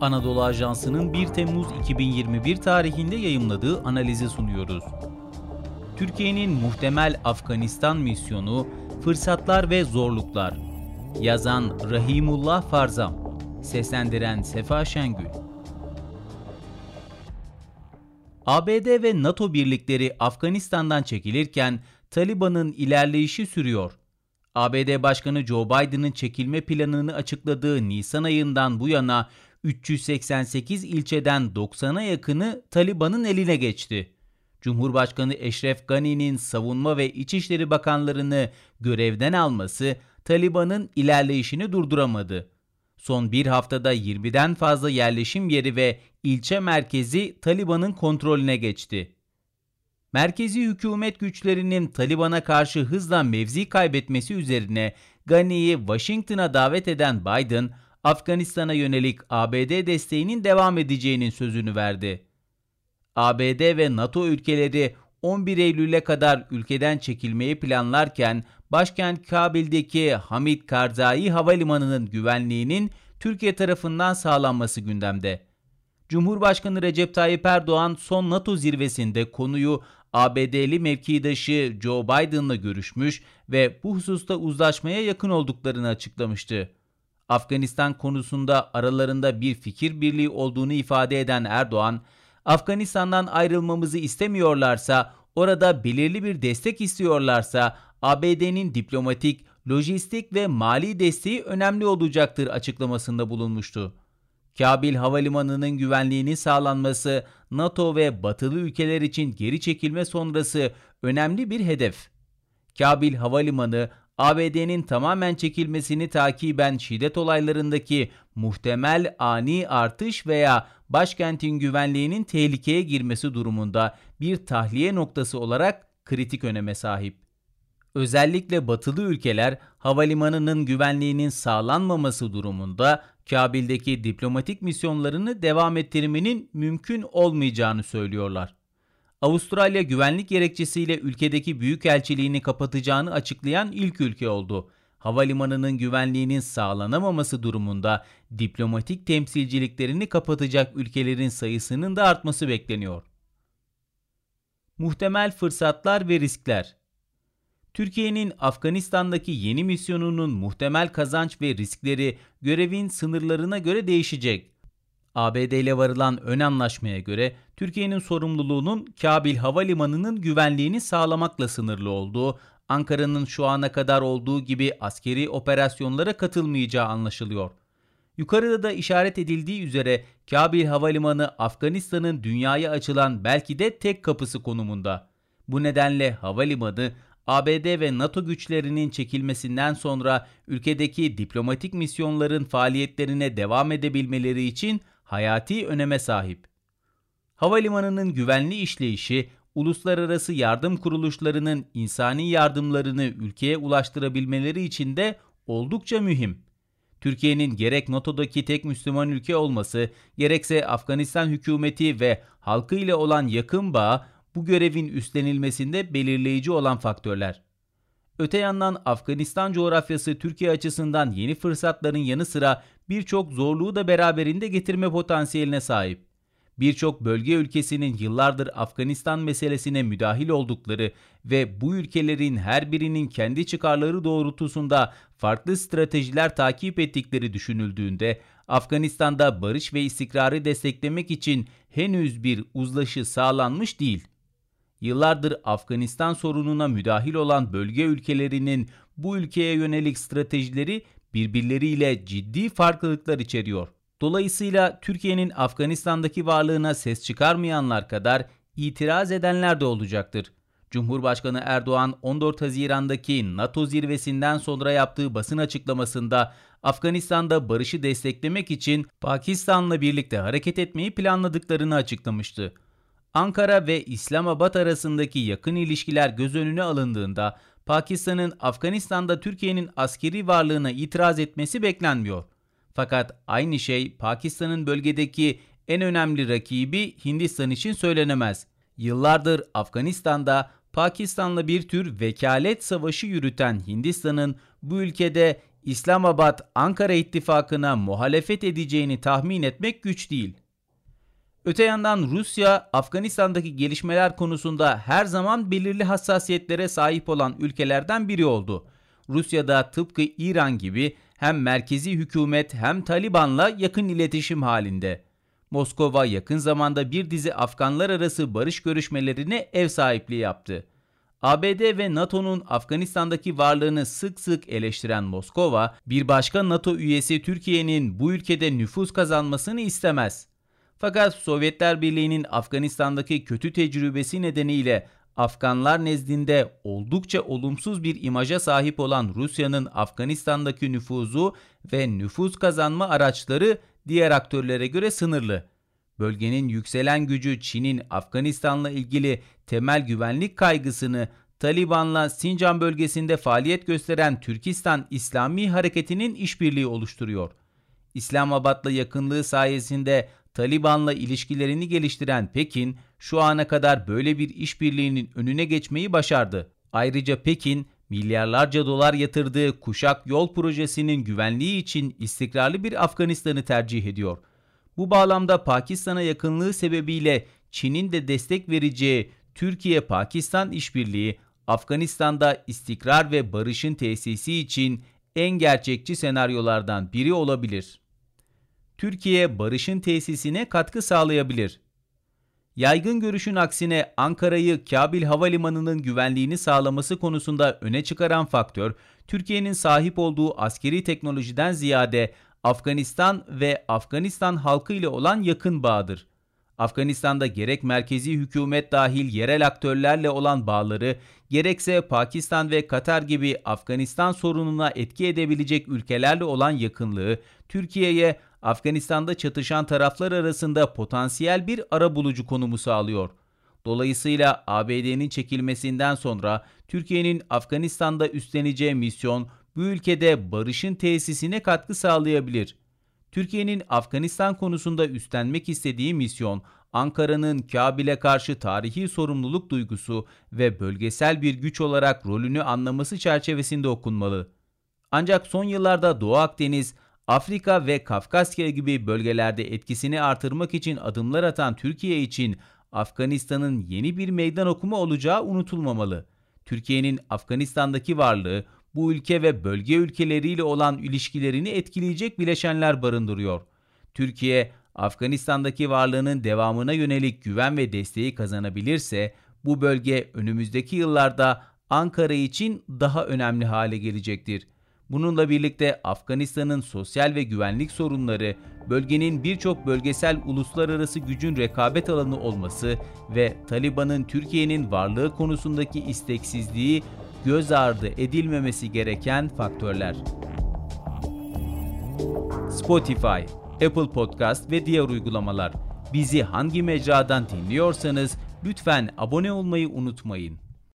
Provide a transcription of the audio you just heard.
Anadolu Ajansı'nın 1 Temmuz 2021 tarihinde yayımladığı analizi sunuyoruz. Türkiye'nin muhtemel Afganistan misyonu, fırsatlar ve zorluklar. Yazan Rahimullah Farzam, seslendiren Sefa Şengül. ABD ve NATO birlikleri Afganistan'dan çekilirken Taliban'ın ilerleyişi sürüyor. ABD Başkanı Joe Biden'ın çekilme planını açıkladığı Nisan ayından bu yana 388 ilçeden 90'a yakını Taliban'ın eline geçti. Cumhurbaşkanı Eşref Gani'nin savunma ve İçişleri Bakanlarını görevden alması Taliban'ın ilerleyişini durduramadı. Son bir haftada 20'den fazla yerleşim yeri ve ilçe merkezi Taliban'ın kontrolüne geçti. Merkezi hükümet güçlerinin Taliban'a karşı hızla mevzi kaybetmesi üzerine Gani'yi Washington'a davet eden Biden, Afganistan'a yönelik ABD desteğinin devam edeceğinin sözünü verdi. ABD ve NATO ülkeleri 11 Eylül'e kadar ülkeden çekilmeyi planlarken başkent Kabil'deki Hamid Karzai Havalimanı'nın güvenliğinin Türkiye tarafından sağlanması gündemde. Cumhurbaşkanı Recep Tayyip Erdoğan son NATO zirvesinde konuyu ABD'li mevkidaşı Joe Biden'la görüşmüş ve bu hususta uzlaşmaya yakın olduklarını açıklamıştı. Afganistan konusunda aralarında bir fikir birliği olduğunu ifade eden Erdoğan, Afganistan'dan ayrılmamızı istemiyorlarsa, orada belirli bir destek istiyorlarsa ABD'nin diplomatik, lojistik ve mali desteği önemli olacaktır açıklamasında bulunmuştu. Kabil Havalimanı'nın güvenliğinin sağlanması NATO ve batılı ülkeler için geri çekilme sonrası önemli bir hedef. Kabil Havalimanı ABD'nin tamamen çekilmesini takiben şiddet olaylarındaki muhtemel ani artış veya başkentin güvenliğinin tehlikeye girmesi durumunda bir tahliye noktası olarak kritik öneme sahip. Özellikle batılı ülkeler havalimanının güvenliğinin sağlanmaması durumunda Kabil'deki diplomatik misyonlarını devam ettirmenin mümkün olmayacağını söylüyorlar. Avustralya güvenlik gerekçesiyle ülkedeki büyükelçiliğini kapatacağını açıklayan ilk ülke oldu. Havalimanının güvenliğinin sağlanamaması durumunda diplomatik temsilciliklerini kapatacak ülkelerin sayısının da artması bekleniyor. Muhtemel fırsatlar ve riskler Türkiye'nin Afganistan'daki yeni misyonunun muhtemel kazanç ve riskleri görevin sınırlarına göre değişecek. ABD ile varılan ön anlaşmaya göre Türkiye'nin sorumluluğunun Kabil Havalimanı'nın güvenliğini sağlamakla sınırlı olduğu, Ankara'nın şu ana kadar olduğu gibi askeri operasyonlara katılmayacağı anlaşılıyor. Yukarıda da işaret edildiği üzere Kabil Havalimanı Afganistan'ın dünyaya açılan belki de tek kapısı konumunda. Bu nedenle havalimanı ABD ve NATO güçlerinin çekilmesinden sonra ülkedeki diplomatik misyonların faaliyetlerine devam edebilmeleri için hayati öneme sahip. Havalimanının güvenli işleyişi, uluslararası yardım kuruluşlarının insani yardımlarını ülkeye ulaştırabilmeleri için de oldukça mühim. Türkiye'nin gerek NATO'daki tek Müslüman ülke olması, gerekse Afganistan hükümeti ve halkı ile olan yakın bağ bu görevin üstlenilmesinde belirleyici olan faktörler. Öte yandan Afganistan coğrafyası Türkiye açısından yeni fırsatların yanı sıra birçok zorluğu da beraberinde getirme potansiyeline sahip. Birçok bölge ülkesinin yıllardır Afganistan meselesine müdahil oldukları ve bu ülkelerin her birinin kendi çıkarları doğrultusunda farklı stratejiler takip ettikleri düşünüldüğünde Afganistan'da barış ve istikrarı desteklemek için henüz bir uzlaşı sağlanmış değil. Yıllardır Afganistan sorununa müdahil olan bölge ülkelerinin bu ülkeye yönelik stratejileri birbirleriyle ciddi farklılıklar içeriyor. Dolayısıyla Türkiye'nin Afganistan'daki varlığına ses çıkarmayanlar kadar itiraz edenler de olacaktır. Cumhurbaşkanı Erdoğan 14 Haziran'daki NATO zirvesinden sonra yaptığı basın açıklamasında Afganistan'da barışı desteklemek için Pakistan'la birlikte hareket etmeyi planladıklarını açıklamıştı. Ankara ve İslamabad arasındaki yakın ilişkiler göz önüne alındığında Pakistan'ın Afganistan'da Türkiye'nin askeri varlığına itiraz etmesi beklenmiyor. Fakat aynı şey Pakistan'ın bölgedeki en önemli rakibi Hindistan için söylenemez. Yıllardır Afganistan'da Pakistan'la bir tür vekalet savaşı yürüten Hindistan'ın bu ülkede İslamabad Ankara ittifakına muhalefet edeceğini tahmin etmek güç değil. Öte yandan Rusya, Afganistan'daki gelişmeler konusunda her zaman belirli hassasiyetlere sahip olan ülkelerden biri oldu. Rusya da tıpkı İran gibi hem merkezi hükümet hem Taliban'la yakın iletişim halinde. Moskova yakın zamanda bir dizi Afganlar arası barış görüşmelerine ev sahipliği yaptı. ABD ve NATO'nun Afganistan'daki varlığını sık sık eleştiren Moskova, bir başka NATO üyesi Türkiye'nin bu ülkede nüfus kazanmasını istemez. Fakat Sovyetler Birliği'nin Afganistan'daki kötü tecrübesi nedeniyle Afganlar nezdinde oldukça olumsuz bir imaja sahip olan Rusya'nın Afganistan'daki nüfuzu ve nüfus kazanma araçları diğer aktörlere göre sınırlı. Bölgenin yükselen gücü Çin'in Afganistan'la ilgili temel güvenlik kaygısını Taliban'la Sincan bölgesinde faaliyet gösteren Türkistan İslami Hareketi'nin işbirliği oluşturuyor. İslamabad'la yakınlığı sayesinde Taliban'la ilişkilerini geliştiren Pekin, şu ana kadar böyle bir işbirliğinin önüne geçmeyi başardı. Ayrıca Pekin, milyarlarca dolar yatırdığı Kuşak Yol projesinin güvenliği için istikrarlı bir Afganistan'ı tercih ediyor. Bu bağlamda Pakistan'a yakınlığı sebebiyle Çin'in de destek vereceği Türkiye-Pakistan işbirliği Afganistan'da istikrar ve barışın tesisi için en gerçekçi senaryolardan biri olabilir. Türkiye barışın tesisine katkı sağlayabilir. Yaygın görüşün aksine Ankara'yı Kabil Havalimanı'nın güvenliğini sağlaması konusunda öne çıkaran faktör, Türkiye'nin sahip olduğu askeri teknolojiden ziyade Afganistan ve Afganistan halkı ile olan yakın bağdır. Afganistan'da gerek merkezi hükümet dahil yerel aktörlerle olan bağları, gerekse Pakistan ve Katar gibi Afganistan sorununa etki edebilecek ülkelerle olan yakınlığı, Türkiye'ye Afganistan'da çatışan taraflar arasında potansiyel bir ara bulucu konumu sağlıyor. Dolayısıyla ABD'nin çekilmesinden sonra Türkiye'nin Afganistan'da üstleneceği misyon bu ülkede barışın tesisine katkı sağlayabilir. Türkiye'nin Afganistan konusunda üstlenmek istediği misyon, Ankara'nın Kabil'e karşı tarihi sorumluluk duygusu ve bölgesel bir güç olarak rolünü anlaması çerçevesinde okunmalı. Ancak son yıllarda Doğu Akdeniz, Afrika ve Kafkasya gibi bölgelerde etkisini artırmak için adımlar atan Türkiye için Afganistan'ın yeni bir meydan okuma olacağı unutulmamalı. Türkiye'nin Afganistan'daki varlığı bu ülke ve bölge ülkeleriyle olan ilişkilerini etkileyecek bileşenler barındırıyor. Türkiye, Afganistan'daki varlığının devamına yönelik güven ve desteği kazanabilirse bu bölge önümüzdeki yıllarda Ankara için daha önemli hale gelecektir. Bununla birlikte Afganistan'ın sosyal ve güvenlik sorunları, bölgenin birçok bölgesel uluslararası gücün rekabet alanı olması ve Taliban'ın Türkiye'nin varlığı konusundaki isteksizliği göz ardı edilmemesi gereken faktörler. Spotify, Apple Podcast ve diğer uygulamalar. Bizi hangi mecradan dinliyorsanız lütfen abone olmayı unutmayın.